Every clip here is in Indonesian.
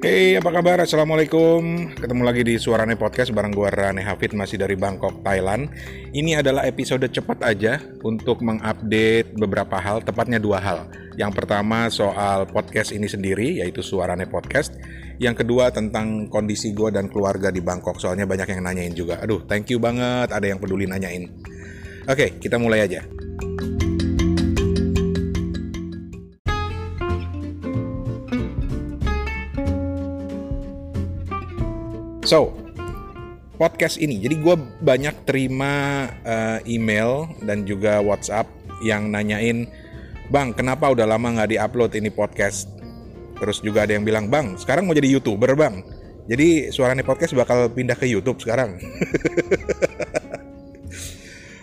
Hey, apa kabar? Assalamualaikum. Ketemu lagi di Suarane Podcast bareng gue Rane Hafid masih dari Bangkok, Thailand. Ini adalah episode cepat aja untuk mengupdate beberapa hal, tepatnya dua hal. Yang pertama soal podcast ini sendiri, yaitu Suarane Podcast. Yang kedua tentang kondisi gue dan keluarga di Bangkok, soalnya banyak yang nanyain juga. Aduh, thank you banget ada yang peduli nanyain. Oke, kita mulai aja. So, podcast ini, jadi gue banyak terima uh, email dan juga WhatsApp yang nanyain, Bang, kenapa udah lama nggak diupload ini podcast? Terus juga ada yang bilang, Bang, sekarang mau jadi YouTuber, Bang. Jadi suaranya podcast bakal pindah ke YouTube sekarang.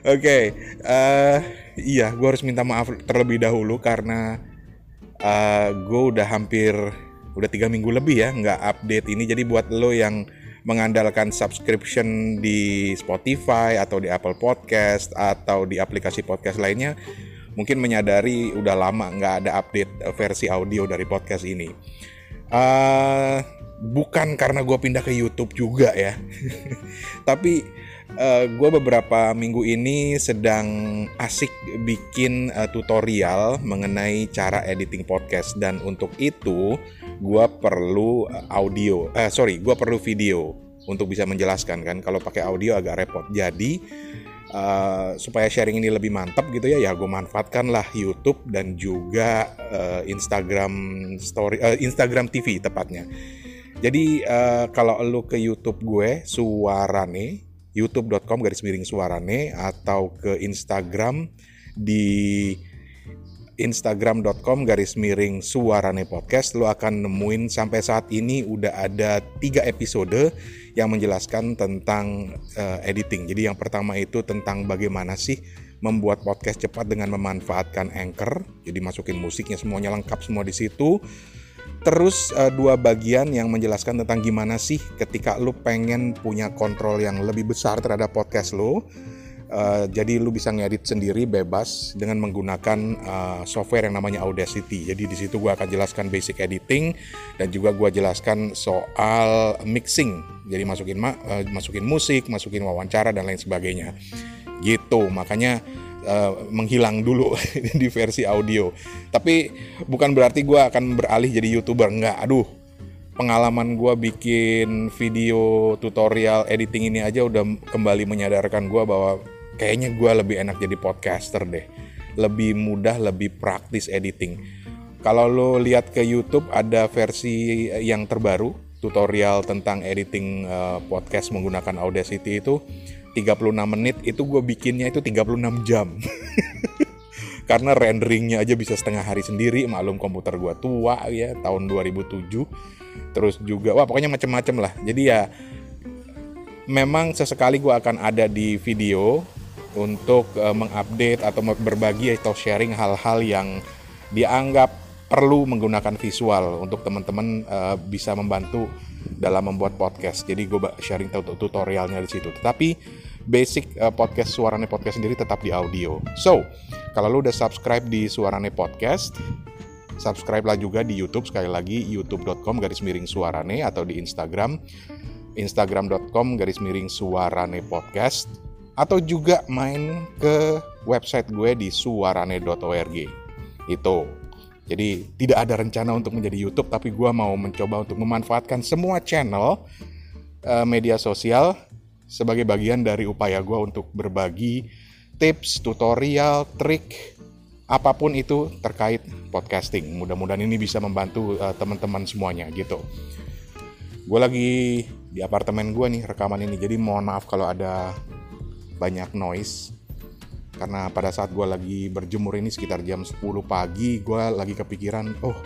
Oke, okay, uh, eh, iya, gue harus minta maaf terlebih dahulu karena uh, gue udah hampir udah tiga minggu lebih ya nggak update ini. Jadi buat lo yang mengandalkan subscription di Spotify atau di Apple Podcast atau di aplikasi podcast lainnya mungkin menyadari udah lama nggak ada update versi audio dari podcast ini. Uh, bukan karena gue pindah ke YouTube juga ya, tapi uh, eh, gue beberapa minggu ini sedang asik bikin uh, tutorial mengenai cara editing podcast dan untuk itu gue perlu eh, audio, uh, sorry, gue perlu video untuk bisa menjelaskan kan. Kalau pakai audio agak repot. Jadi uh, supaya sharing ini lebih mantap gitu ya, ya gue manfaatkan lah YouTube dan juga uh, Instagram Story, uh, Instagram TV tepatnya. Jadi uh, kalau lu ke YouTube gue Suarane, youtube.com garis miring Suarane atau ke Instagram di instagram.com garis miring suarane podcast. Lo akan nemuin sampai saat ini udah ada tiga episode yang menjelaskan tentang uh, editing. Jadi yang pertama itu tentang bagaimana sih membuat podcast cepat dengan memanfaatkan anchor. Jadi masukin musiknya semuanya lengkap semua di situ terus uh, dua bagian yang menjelaskan tentang gimana sih ketika lo pengen punya kontrol yang lebih besar terhadap podcast lo Uh, jadi lu bisa ngedit sendiri bebas dengan menggunakan uh, software yang namanya Audacity. Jadi di situ gua akan jelaskan basic editing dan juga gua jelaskan soal mixing. Jadi masukin ma uh, masukin musik, masukin wawancara dan lain sebagainya. Gitu. Makanya uh, menghilang dulu di versi audio. Tapi bukan berarti gua akan beralih jadi youtuber. Enggak. Aduh, pengalaman gue bikin video tutorial editing ini aja udah kembali menyadarkan gue bahwa kayaknya gue lebih enak jadi podcaster deh lebih mudah lebih praktis editing kalau lo lihat ke YouTube ada versi yang terbaru tutorial tentang editing uh, podcast menggunakan Audacity itu 36 menit itu gue bikinnya itu 36 jam karena renderingnya aja bisa setengah hari sendiri maklum komputer gue tua ya tahun 2007 terus juga wah pokoknya macem-macem lah jadi ya memang sesekali gue akan ada di video untuk uh, mengupdate atau berbagi atau sharing hal-hal yang dianggap perlu menggunakan visual untuk teman-teman uh, bisa membantu dalam membuat podcast. Jadi gue sharing tutorialnya di situ. Tetapi basic uh, podcast Suarane Podcast sendiri tetap di audio. So, kalau lu udah subscribe di Suarane Podcast, subscribe lah juga di YouTube sekali lagi youtube.com garis miring suarane atau di Instagram instagram.com garis miring suarane podcast atau juga main ke website gue di suarane.org. Itu. Jadi tidak ada rencana untuk menjadi YouTube tapi gue mau mencoba untuk memanfaatkan semua channel uh, media sosial sebagai bagian dari upaya gue untuk berbagi tips, tutorial, trik apa pun itu terkait podcasting. Mudah-mudahan ini bisa membantu uh, teman-teman semuanya gitu. Gue lagi di apartemen gue nih rekaman ini, jadi mohon maaf kalau ada banyak noise karena pada saat gue lagi berjemur ini sekitar jam 10 pagi gue lagi kepikiran oh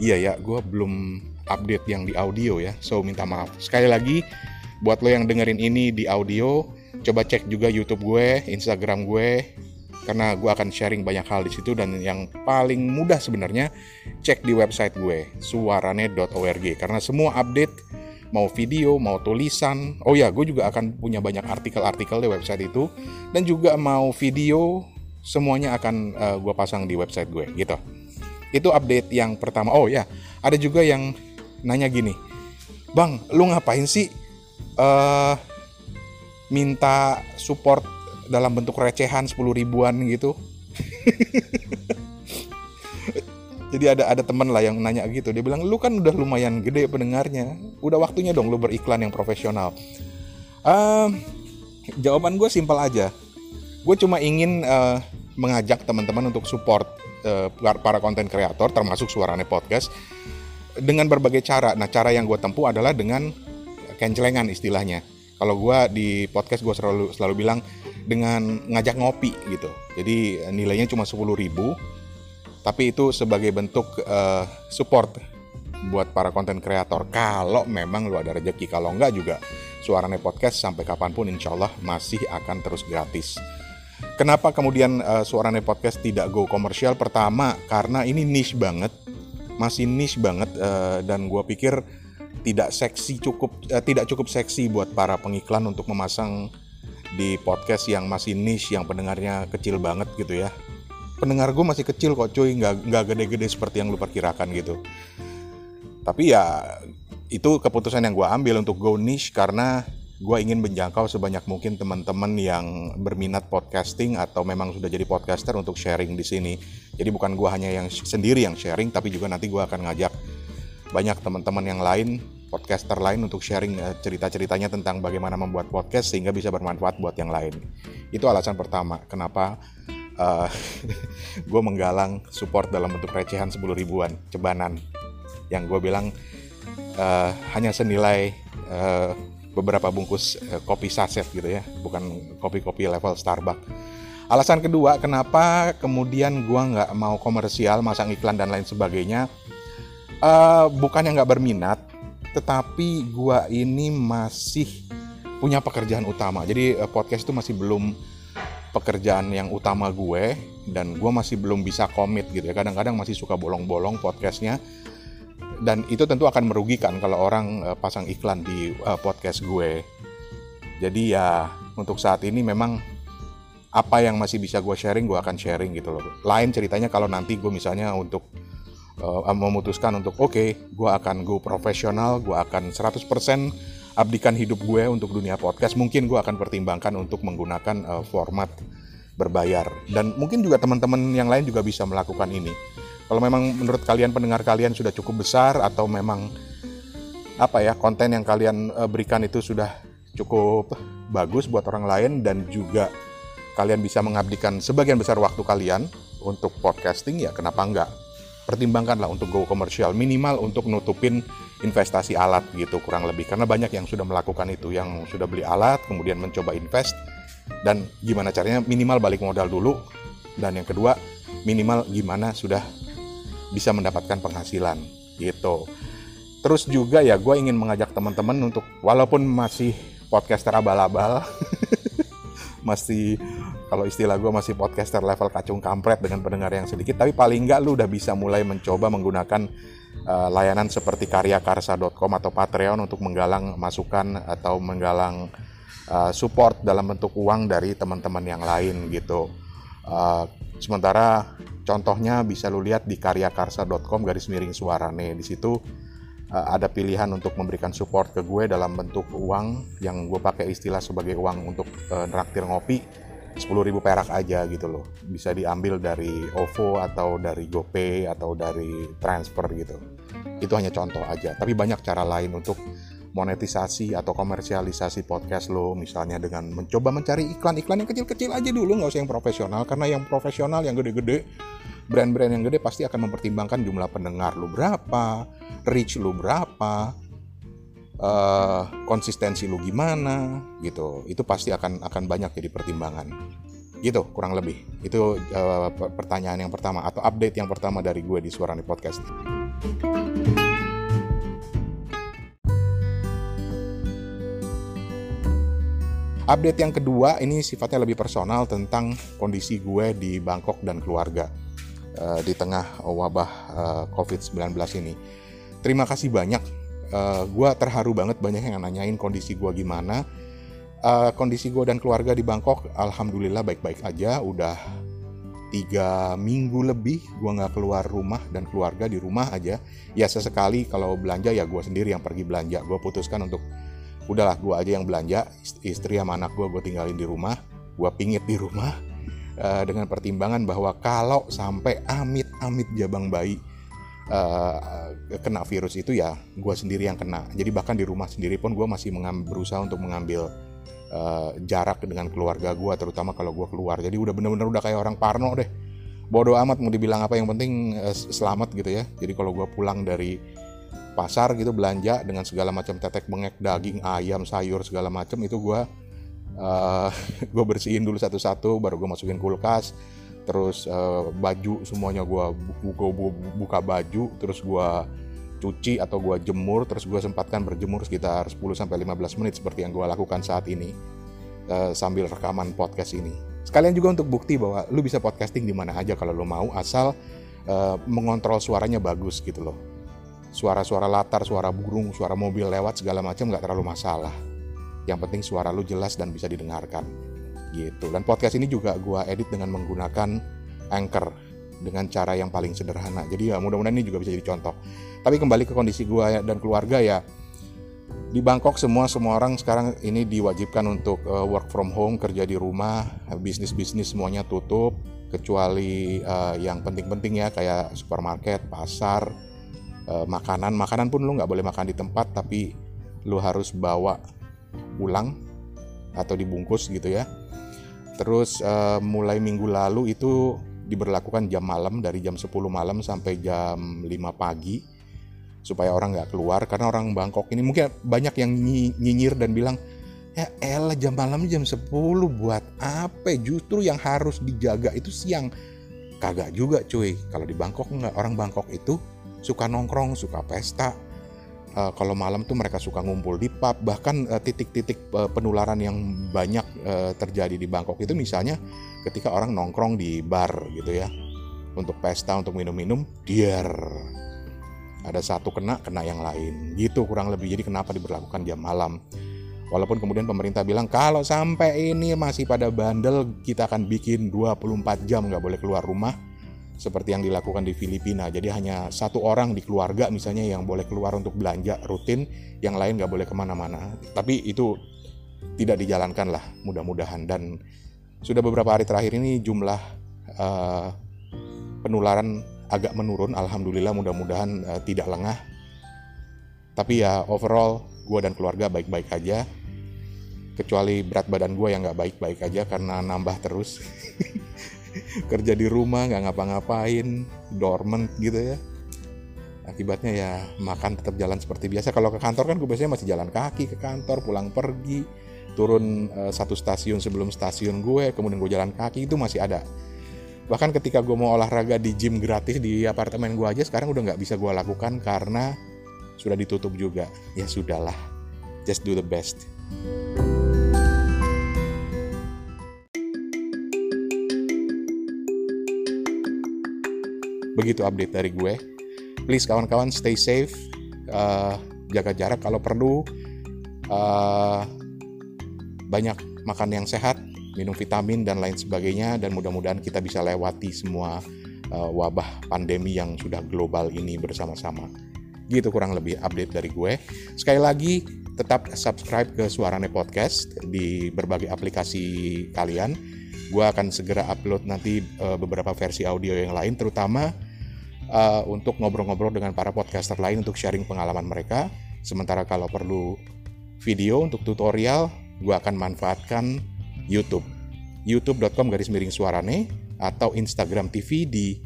iya ya gue belum update yang di audio ya so minta maaf sekali lagi buat lo yang dengerin ini di audio coba cek juga YouTube gue Instagram gue karena gue akan sharing banyak hal di situ dan yang paling mudah sebenarnya cek di website gue suarane.org karena semua update mau video, mau tulisan. Oh ya, gue juga akan punya banyak artikel-artikel di website itu dan juga mau video semuanya akan uh, gue pasang di website gue gitu. Itu update yang pertama. Oh ya, ada juga yang nanya gini bang lu ngapain sih uh, minta support dalam bentuk recehan 10 ribuan gitu. Jadi ada ada teman lah yang nanya gitu. Dia bilang lu kan udah lumayan gede pendengarnya. Udah waktunya dong lu beriklan yang profesional. Uh, jawaban gue simpel aja. Gue cuma ingin uh, mengajak teman-teman untuk support uh, para konten kreator termasuk suarane podcast dengan berbagai cara. Nah cara yang gue tempuh adalah dengan kencelengan istilahnya. Kalau gue di podcast gue selalu selalu bilang dengan ngajak ngopi gitu. Jadi nilainya cuma 10 ribu tapi itu sebagai bentuk uh, support buat para konten kreator. Kalau memang lu ada rezeki kalau enggak juga suarane podcast sampai kapan pun insya Allah masih akan terus gratis. Kenapa kemudian uh, suarane podcast tidak go komersial? Pertama karena ini niche banget masih niche banget uh, dan gue pikir tidak seksi cukup uh, tidak cukup seksi buat para pengiklan untuk memasang di podcast yang masih niche yang pendengarnya kecil banget gitu ya. Pendengar gue masih kecil kok cuy. Nggak nggak gede-gede seperti yang lu perkirakan gitu. Tapi ya itu keputusan yang gue ambil untuk go niche karena gue ingin menjangkau sebanyak mungkin teman-teman yang berminat podcasting atau memang sudah jadi podcaster untuk sharing di sini. Jadi bukan gue hanya yang sendiri yang sharing, tapi juga nanti gue akan ngajak banyak teman-teman yang lain, podcaster lain untuk sharing eh, cerita-ceritanya tentang bagaimana membuat podcast sehingga bisa bermanfaat buat yang lain. Itu alasan pertama kenapa uh, eh, gue menggalang support dalam bentuk recehan 10 ribuan cebanan. Yang gue bilang uh, hanya senilai uh, beberapa bungkus uh, kopi saset gitu ya bukan kopi-kopi level Starbucks. Alasan kedua kenapa kemudian gue nggak mau komersial masang iklan dan lain sebagainya uh, bukannya nggak berminat tetapi gue ini masih punya pekerjaan utama. Jadi uh, podcast itu masih belum pekerjaan yang utama gue dan gue masih belum bisa komit gitu ya. Kadang-kadang masih suka bolong-bolong podcastnya. Dan itu tentu akan merugikan kalau orang uh, pasang iklan di uh, podcast gue. Jadi ya untuk saat ini memang apa yang masih bisa gue sharing gue akan sharing gitu loh. Lain ceritanya kalau nanti gue misalnya untuk uh, memutuskan untuk oke okay, gue akan go profesional gue akan 100% abdikan hidup gue untuk dunia podcast, mungkin gue akan pertimbangkan untuk menggunakan uh, format berbayar. Dan mungkin juga teman-teman yang lain juga bisa melakukan ini. Kalau memang menurut kalian pendengar kalian sudah cukup besar atau memang apa ya konten yang kalian uh, berikan itu sudah cukup bagus buat orang lain dan juga kalian bisa mengabdikan sebagian besar waktu kalian untuk podcasting ya kenapa enggak pertimbangkanlah untuk go komersial minimal untuk nutupin investasi alat gitu kurang lebih. Karena banyak yang sudah melakukan itu yang sudah beli alat kemudian mencoba invest dan gimana caranya? Minimal balik modal dulu dan yang kedua minimal gimana sudah bisa mendapatkan penghasilan gitu. Terus juga ya gue ingin mengajak teman-teman untuk walaupun masih podcaster abal-abal masih kalau istilah gue masih podcaster level kacung kampret dengan pendengar yang sedikit tapi paling nggak lu udah bisa mulai mencoba menggunakan uh, layanan seperti karyakarsa.com atau Patreon untuk menggalang masukan atau menggalang uh, support dalam bentuk uang dari teman-teman yang lain gitu. Uh, sementara contohnya bisa lu lihat di karyakarsa.com garis miring suarane di situ ada pilihan untuk memberikan support ke gue dalam bentuk uang yang gue pakai istilah sebagai uang untuk uh, neraktir ngopi 10.000 perak aja gitu loh. Bisa diambil dari OVO atau dari GoPay atau dari transfer gitu. Itu hanya contoh aja. Tapi banyak cara lain untuk monetisasi atau komersialisasi podcast lo. Misalnya dengan mencoba mencari iklan-iklan yang kecil-kecil aja dulu. Nggak usah yang profesional. Karena yang profesional yang gede-gede brand-brand yang gede pasti akan mempertimbangkan jumlah pendengar lo berapa reach lo berapa uh, konsistensi lu gimana gitu itu pasti akan akan banyak jadi pertimbangan gitu kurang lebih itu uh, pertanyaan yang pertama atau update yang pertama dari gue di Suarani Podcast. Update yang kedua ini sifatnya lebih personal tentang kondisi gue di Bangkok dan keluarga uh, di tengah wabah uh, COVID-19 ini. Terima kasih banyak uh, eh, gue terharu banget banyak yang nanyain kondisi gue gimana. Uh, kondisi gue dan keluarga di Bangkok alhamdulillah baik-baik aja. Udah tiga minggu lebih gue nggak keluar rumah dan keluarga di rumah aja. Ya sesekali kalau belanja ya gue sendiri yang pergi belanja. Gue putuskan untuk udahlah gue aja yang belanja. Istri sama anak gue gue tinggalin di rumah. Gue pingit di rumah. Uh, dengan pertimbangan bahwa kalau sampai amit-amit jabang bayi uh, kena virus itu ya gue sendiri yang kena. Jadi bahkan di rumah sendiri pun gue masih berusaha untuk mengambil uh, jarak dengan keluarga gue terutama kalau gue keluar. Jadi udah bener-bener udah kayak orang parno deh. Bodoh amat mau dibilang apa yang penting uh, selamat gitu ya. Jadi kalau gue pulang dari pasar gitu belanja dengan segala macam tetek bengek daging ayam sayur segala macam itu gue uh, gue bersihin dulu satu-satu baru gue masukin kulkas terus uh, baju semuanya gue buka, buka baju terus gue cuci atau gue jemur terus gue sempatkan berjemur sekitar 10 sampai 15 menit seperti yang gue lakukan saat ini uh, sambil rekaman podcast ini. Sekalian juga untuk bukti bahwa lu bisa podcasting di mana aja kalau lu mau asal uh, mengontrol suaranya bagus gitu loh. Suara-suara latar, suara burung, suara mobil lewat segala macam nggak terlalu masalah. Yang penting suara lu jelas dan bisa didengarkan gitu. Dan podcast ini juga gue edit dengan menggunakan Anchor dengan cara yang paling sederhana. Jadi ya mudah-mudahan ini juga bisa jadi contoh. Tapi kembali ke kondisi gue dan keluarga ya di Bangkok semua semua orang sekarang ini diwajibkan untuk uh, work from home kerja di rumah bisnis bisnis semuanya tutup kecuali uh, yang penting-penting ya kayak supermarket pasar uh, makanan makanan pun lu nggak boleh makan di tempat tapi lu harus bawa pulang atau dibungkus gitu ya terus uh, mulai minggu lalu itu diberlakukan jam malam dari jam 10 malam sampai jam 5 pagi supaya orang nggak keluar. Karena orang Bangkok ini mungkin banyak yang nyinyir dan bilang ya elah jam malam jam 10 buat apa? Justru yang harus dijaga itu siang. Kagak juga cuy. Kalau di Bangkok nggak orang Bangkok itu suka nongkrong suka pesta uh, kalau malam tuh mereka suka ngumpul di pub bahkan eh, titik-titik uh, penularan yang banyak uh, terjadi di Bangkok itu misalnya ketika orang nongkrong di bar gitu ya untuk pesta untuk minum-minum diar ada satu kena kena yang lain. Gitu kurang lebih. Jadi kenapa diberlakukan jam malam? Walaupun kemudian pemerintah bilang kalau sampai ini masih pada bandel kita akan bikin 24 jam nggak boleh keluar rumah seperti yang dilakukan di Filipina. Jadi hanya satu orang di keluarga misalnya yang boleh keluar untuk belanja rutin, yang lain nggak boleh ke mana-mana. Tapi itu tidak dijalankan lah mudah-mudahan. Dan sudah beberapa hari terakhir ini jumlah uh, penularan agak menurun. Alhamdulillah mudah-mudahan uh, tidak lengah. Tapi ya overall gue dan keluarga baik-baik aja. Kecuali berat badan gue yang nggak baik-baik aja karena nambah terus. kerja di rumah nggak ngapa-ngapain dormant gitu ya. Akibatnya ya makan tetap jalan seperti biasa. Kalau ke kantor kan gue biasanya masih jalan kaki ke kantor pulang pergi turun uh, satu stasiun sebelum stasiun gue kemudian gue jalan kaki itu masih ada. Bahkan ketika gue mau olahraga di gym gratis di apartemen gue aja sekarang udah nggak bisa gue lakukan karena sudah ditutup juga. Ya sudahlah just do the best begitu update dari gue. Please kawan-kawan stay safe. Uh, jaga jarak kalau perlu. Uh, banyak makan yang sehat minum vitamin dan lain sebagainya dan mudah-mudahan kita bisa lewati semua uh, wabah pandemi yang sudah global ini bersama-sama. Gitu kurang lebih update dari gue. Sekali lagi tetap subscribe ke Suarane Podcast di berbagai aplikasi kalian. Gue akan segera upload nanti beberapa versi audio yang lain terutama uh, untuk ngobrol-ngobrol dengan para podcaster lain untuk sharing pengalaman mereka. Sementara kalau perlu video untuk tutorial, gue akan manfaatkan YouTube. youtube.com garis miring suarane atau Instagram TV di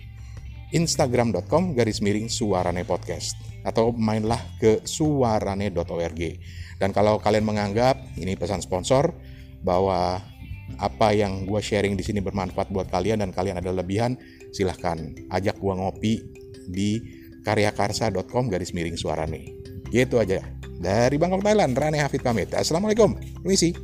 instagram.com garis miring suarane podcast atau mainlah ke suarane.org dan kalau kalian menganggap ini pesan sponsor bahwa apa yang gue sharing di sini bermanfaat buat kalian dan kalian ada lebihan silahkan ajak gua ngopi di karyakarsa.com garis miring suara nih. Gitu aja. Dari Bangkok Thailand Rane Hafid pamit. Assalamualaikum. Misi